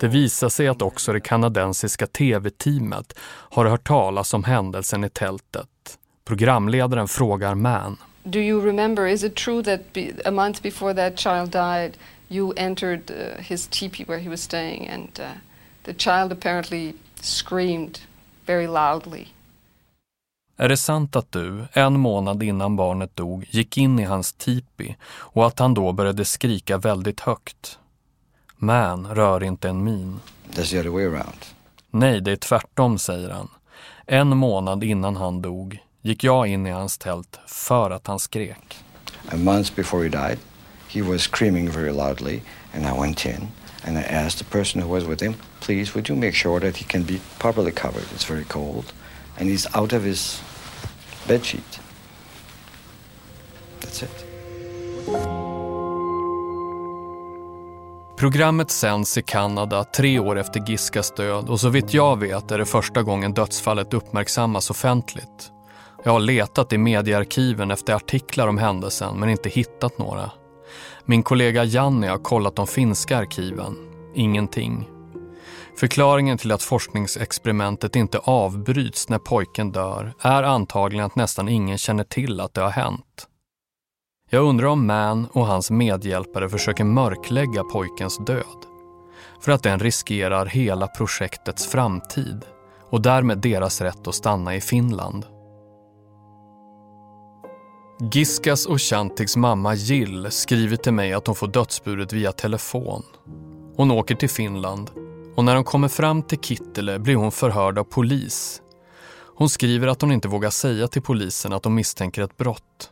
Det visar sig att också det kanadensiska tv-teamet har hört talas om händelsen i tältet. Programledaren frågar Man. Do you remember, is it true that be, a month before that child died, you entered uh, his teepee where he was staying and uh, the child apparently screamed very loudly? Är det sant att du, en månad innan barnet dog, gick in i hans tipi och att han då började skrika väldigt högt? Man rör inte en min. That's the other way around. Nej, det är tvärtom, säger han. En månad innan han dog gick jag in i hans tält för att han skrek. A month before he died, he was screaming very loudly, and I went in and I asked the person who was with him, please, would you make sure that he can be properly covered? It's very cold, and he's out of his bed sheet. That's it. Programmet sänds i Kanada tre år efter Giskas död och så vitt jag vet är det första gången dödsfallet uppmärksammas offentligt. Jag har letat i mediearkiven efter artiklar om händelsen men inte hittat några. Min kollega Janni har kollat de finska arkiven. Ingenting. Förklaringen till att forskningsexperimentet inte avbryts när pojken dör är antagligen att nästan ingen känner till att det har hänt. Jag undrar om Man och hans medhjälpare försöker mörklägga pojkens död. För att den riskerar hela projektets framtid och därmed deras rätt att stanna i Finland. Giskas och Chantiks mamma Jill skriver till mig att hon får dödsbudet via telefon. Hon åker till Finland och när hon kommer fram till Kittele blir hon förhörd av polis. Hon skriver att hon inte vågar säga till polisen att hon misstänker ett brott.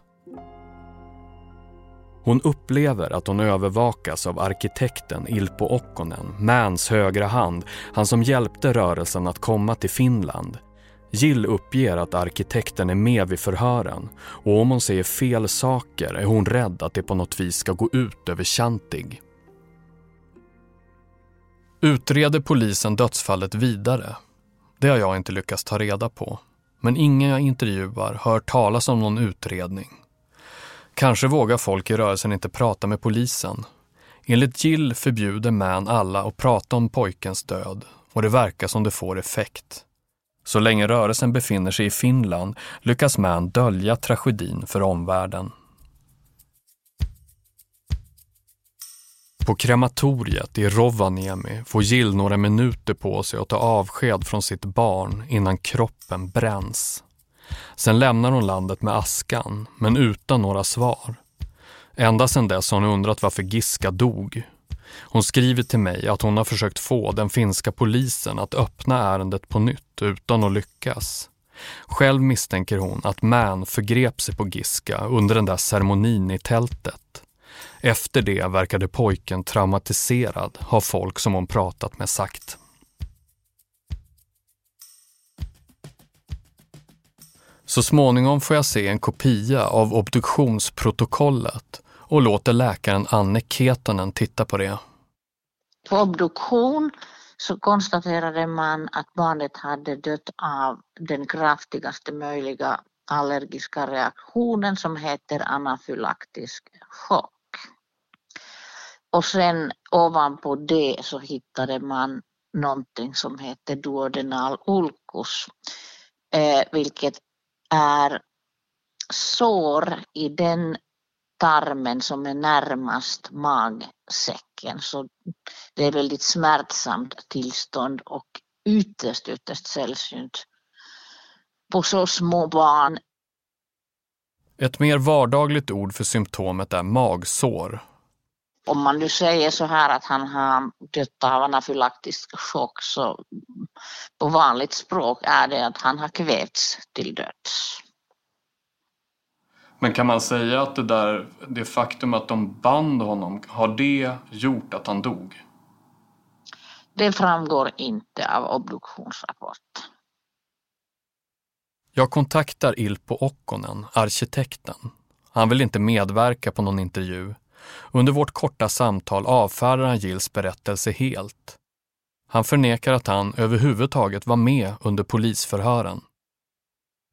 Hon upplever att hon övervakas av arkitekten Ilpo Okkonen, Mans högra hand, han som hjälpte rörelsen att komma till Finland. Jill uppger att arkitekten är med vid förhören och om hon säger fel saker är hon rädd att det på något vis ska gå ut över Chantig. Utreder polisen dödsfallet vidare? Det har jag inte lyckats ta reda på. Men ingen jag intervjuar hör talas om någon utredning. Kanske vågar folk i rörelsen inte prata med polisen. Enligt Jill förbjuder män alla att prata om pojkens död och det verkar som det får effekt. Så länge rörelsen befinner sig i Finland lyckas Man dölja tragedin för omvärlden. På krematoriet i Rovaniemi får Jill några minuter på sig att ta avsked från sitt barn innan kroppen bränns. Sen lämnar hon landet med askan, men utan några svar. Ända sedan dess har hon undrat varför Giska dog. Hon skriver till mig att hon har försökt få den finska polisen att öppna ärendet på nytt utan att lyckas. Själv misstänker hon att Man förgrep sig på Giska under den där ceremonin i tältet. Efter det verkade pojken traumatiserad, har folk som hon pratat med sagt. Så småningom får jag se en kopia av obduktionsprotokollet och låter läkaren Anne Ketonen titta på det. På obduktion så konstaterade man att barnet hade dött av den kraftigaste möjliga allergiska reaktionen som heter anafylaktisk chock. Och sen ovanpå det så hittade man någonting som heter duodenal ulcus, eh, vilket är sår i den tarmen som är närmast magsäcken. Så det är väldigt smärtsamt tillstånd och ytterst, ytterst sällsynt på så små barn. Ett mer vardagligt ord för symptomet är magsår. Om man nu säger så här att han har dött av anafylaktisk chock så på vanligt språk är det att han har kvävts till döds. Men kan man säga att det där, det faktum att de band honom, har det gjort att han dog? Det framgår inte av obduktionsrapporten. Jag kontaktar Ilpo Okkonen, arkitekten. Han vill inte medverka på någon intervju. Under vårt korta samtal avfärdar han Gills berättelse helt. Han förnekar att han överhuvudtaget var med under polisförhören.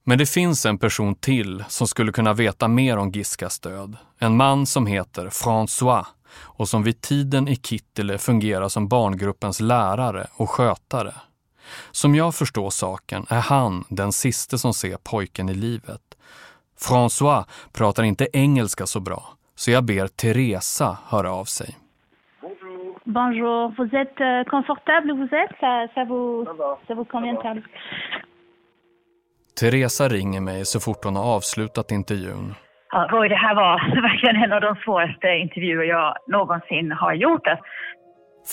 Men det finns en person till som skulle kunna veta mer om Giskas död. En man som heter François och som vid tiden i Kittele fungerar som barngruppens lärare och skötare. Som jag förstår saken är han den siste som ser pojken i livet. François pratar inte engelska så bra, så jag ber Teresa höra av sig. Bonjour, vous êtes euh, confortable où vous êtes ça, ça, vous, ça vous convient Teresa ringer mig så fort hon har avslutat intervjun. Ja, Roy, det här var verkligen en av de svåraste intervjuer jag någonsin har gjort.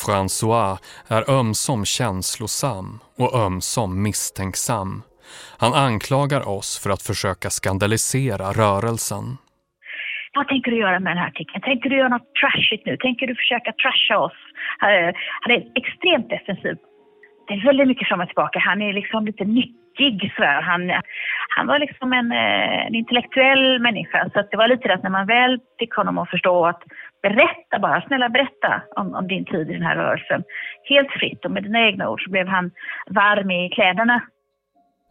François är ömsom känslosam och ömsom misstänksam. Han anklagar oss för att försöka skandalisera rörelsen. Vad tänker du göra med den här artikeln? Tänker du göra något trashigt nu? Tänker du försöka trasha oss? Han är extremt defensiv. Det är väldigt mycket fram och tillbaka. Han är liksom lite nyttig sådär. Han, han var liksom en, eh, en intellektuell människa. Så det var lite det att när man väl fick honom att förstå att berätta bara, snälla berätta om, om din tid i den här rörelsen. Helt fritt och med dina egna ord så blev han varm i kläderna.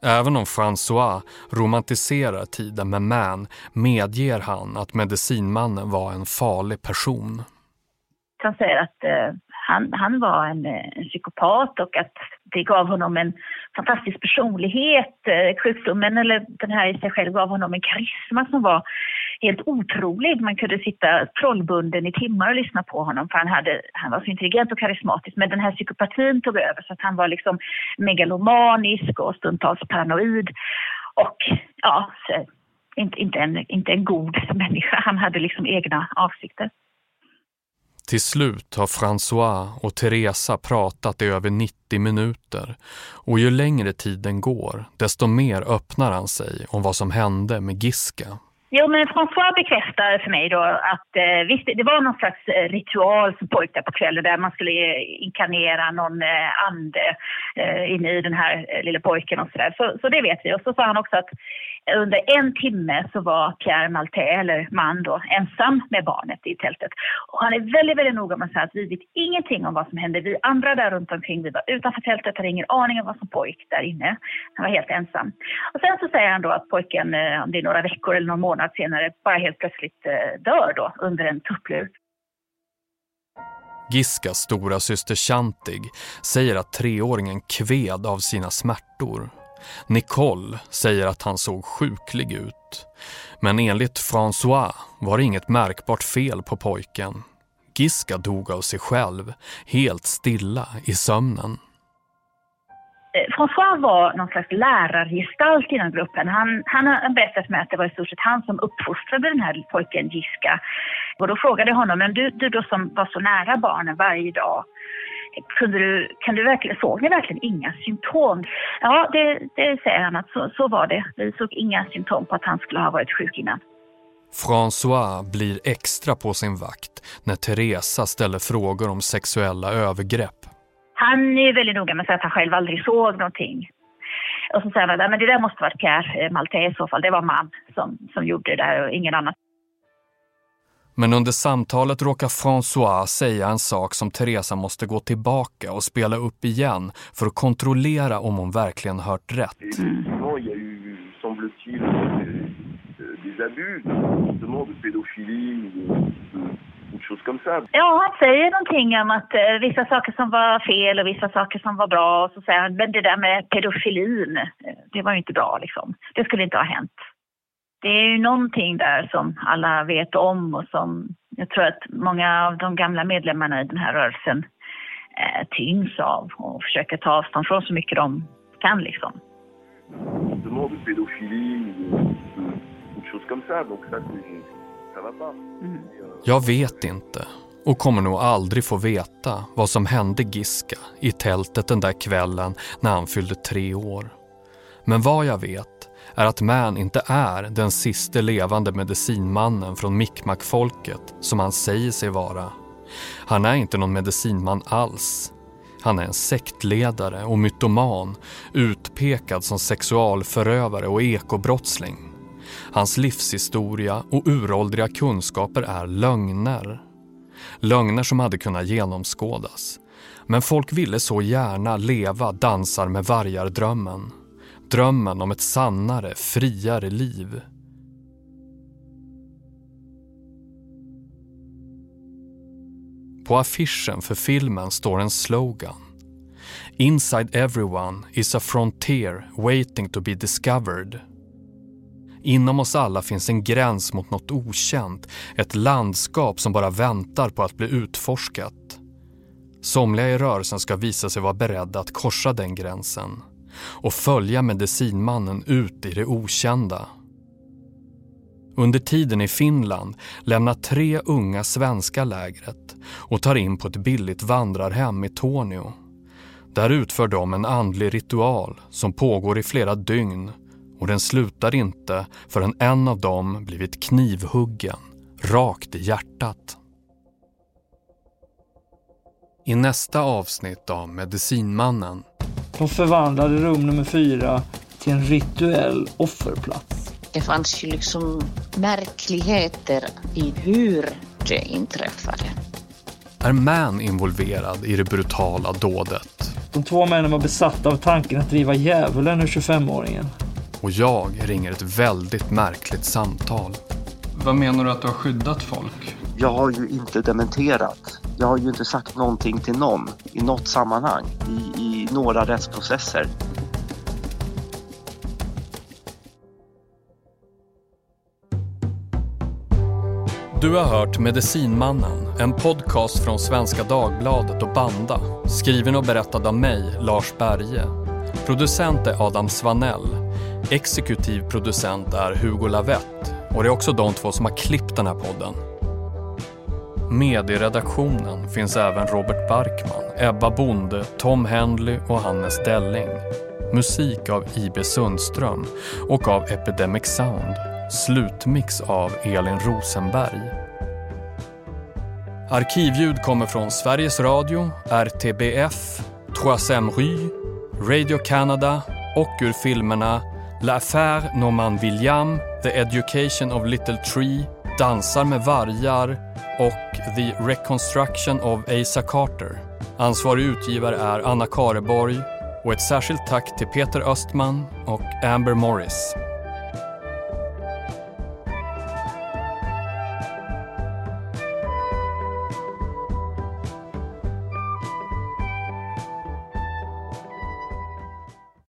Även om François romantiserar tiden med Man medger han att medicinmannen var en farlig person. Han säger att eh, han, han var en, eh, en psykopat och att det gav honom en fantastisk personlighet. Eh, sjukdomen eller den här i sig själv gav honom en karisma som var helt otrolig. Man kunde sitta trollbunden i timmar och lyssna på honom för han, hade, han var så intelligent och karismatisk. Men den här psykopatin tog över så att han var liksom megalomanisk och stundtals paranoid. Och ja, inte, inte, en, inte en god människa. Han hade liksom egna avsikter. Till slut har François och Teresa pratat i över 90 minuter och ju längre tiden går desto mer öppnar han sig om vad som hände med Giska. Jo, men François bekräftar för mig då att eh, visst, det var någon slags eh, ritual som pågick där på kvällen där man skulle eh, inkarnera någon eh, ande eh, inne i den här eh, lilla pojken och sådär. Så, så det vet vi. Och så sa han också att under en timme så var Pierre Maltais, eller man då, ensam med barnet i tältet. Och han är väldigt, väldigt noga med att säga att vi vet ingenting om vad som hände. Vi andra där runt omkring, vi var utanför tältet, hade ingen aning om vad som pågick där inne. Han var helt ensam. Och sen så säger han då att pojken, eh, om det är några veckor eller någon månad senare, bara helt plötsligt eh, dör då under en tupplur. Giskas stora syster Chantig säger att treåringen kved av sina smärtor. Nicole säger att han såg sjuklig ut. Men enligt François var det inget märkbart fel på pojken. Giska dog av sig själv, helt stilla i sömnen. Eh, François var någon slags lärargestalt i den gruppen. Han, han har berättat mig att det var i stort sett han som uppfostrade den här pojken Giska. Och då frågade jag honom, men du, du då som var så nära barnen varje dag, kunde du, kan du verkligen, såg ni verkligen inga symptom? Ja, det, det säger han att så, så var det. Vi såg inga symptom på att han skulle ha varit sjuk innan. François blir extra på sin vakt när Teresa ställer frågor om sexuella övergrepp. Han är väldigt noga med att säga att han själv aldrig såg någonting. Och så säger han att det där måste varit Pierre Maltais i så fall. Det var man som, som gjorde det där och ingen annan. Men under samtalet råkar François säga en sak som Teresa måste gå tillbaka och spela upp igen för att kontrollera om hon verkligen hört rätt. Effectivement, il y a eu, semble-t-il, des, des abus, justement de pédophilie ou de, ou de choses comme ça. Ja, han säger någonting om att eh, vissa saker som var fel och vissa saker som var bra. Och så säger han, men det där med pedofilin, eh, det var ju inte bra liksom. Det skulle inte ha hänt. Det är ju någonting där som alla vet om och som jag tror att många av de gamla medlemmarna i den här rörelsen eh, tyngs av och försöker ta avstånd från så mycket de kan liksom. Pas. Jag vet inte och kommer nog aldrig få veta vad som hände Giska i tältet den där kvällen när han fyllde tre år. Men vad jag vet är att Man inte är den siste levande medicinmannen från Mikmak-folket som han säger sig vara. Han är inte någon medicinman alls. Han är en sektledare och mytoman, utpekad som sexualförövare och ekobrottsling. Hans livshistoria och uråldriga kunskaper är lögner. Lögner som hade kunnat genomskådas. Men folk ville så gärna leva dansar med vargar-drömmen. Drömmen om ett sannare, friare liv. På affischen för filmen står en slogan. Inside everyone is a frontier waiting to be discovered. Inom oss alla finns en gräns mot något okänt, ett landskap som bara väntar på att bli utforskat. Somliga i rörelsen ska visa sig vara beredda att korsa den gränsen och följa medicinmannen ut i det okända. Under tiden i Finland lämnar tre unga svenska lägret och tar in på ett billigt vandrarhem i Tornio. Där utför de en andlig ritual som pågår i flera dygn och den slutar inte förrän en av dem blivit knivhuggen rakt i hjärtat. I nästa avsnitt av Medicinmannen de förvandlade rum nummer fyra till en rituell offerplats. Det fanns ju liksom märkligheter i hur det inträffade. är Man involverad i det brutala dådet De två männen var besatta av tanken att driva djävulen ur 25-åringen. och jag ringer ett väldigt märkligt samtal. Vad menar du att du har skyddat folk? Jag har ju inte dementerat. Jag har ju inte sagt någonting till någon i något sammanhang i, i några rättsprocesser. Du har hört Medicinmannen, en podcast från Svenska Dagbladet och Banda. Skriven och berättad av mig, Lars Berge. Producent är Adam Svanell. Exekutiv producent är Hugo Lavett. Och det är också de två som har klippt den här podden. Med i redaktionen finns även Robert Barkman, Ebba Bonde, Tom Henley och Hannes Delling. Musik av I.B. Sundström och av Epidemic Sound. Slutmix av Elin Rosenberg. Arkivljud kommer från Sveriges Radio, RTBF, Troisième Rue, Radio Canada och ur filmerna L'affaire Norman William, The Education of Little Tree, Dansar med vargar och The Reconstruction of Asa Carter. Ansvarig utgivare är Anna Kareborg och ett särskilt tack till Peter Östman och Amber Morris.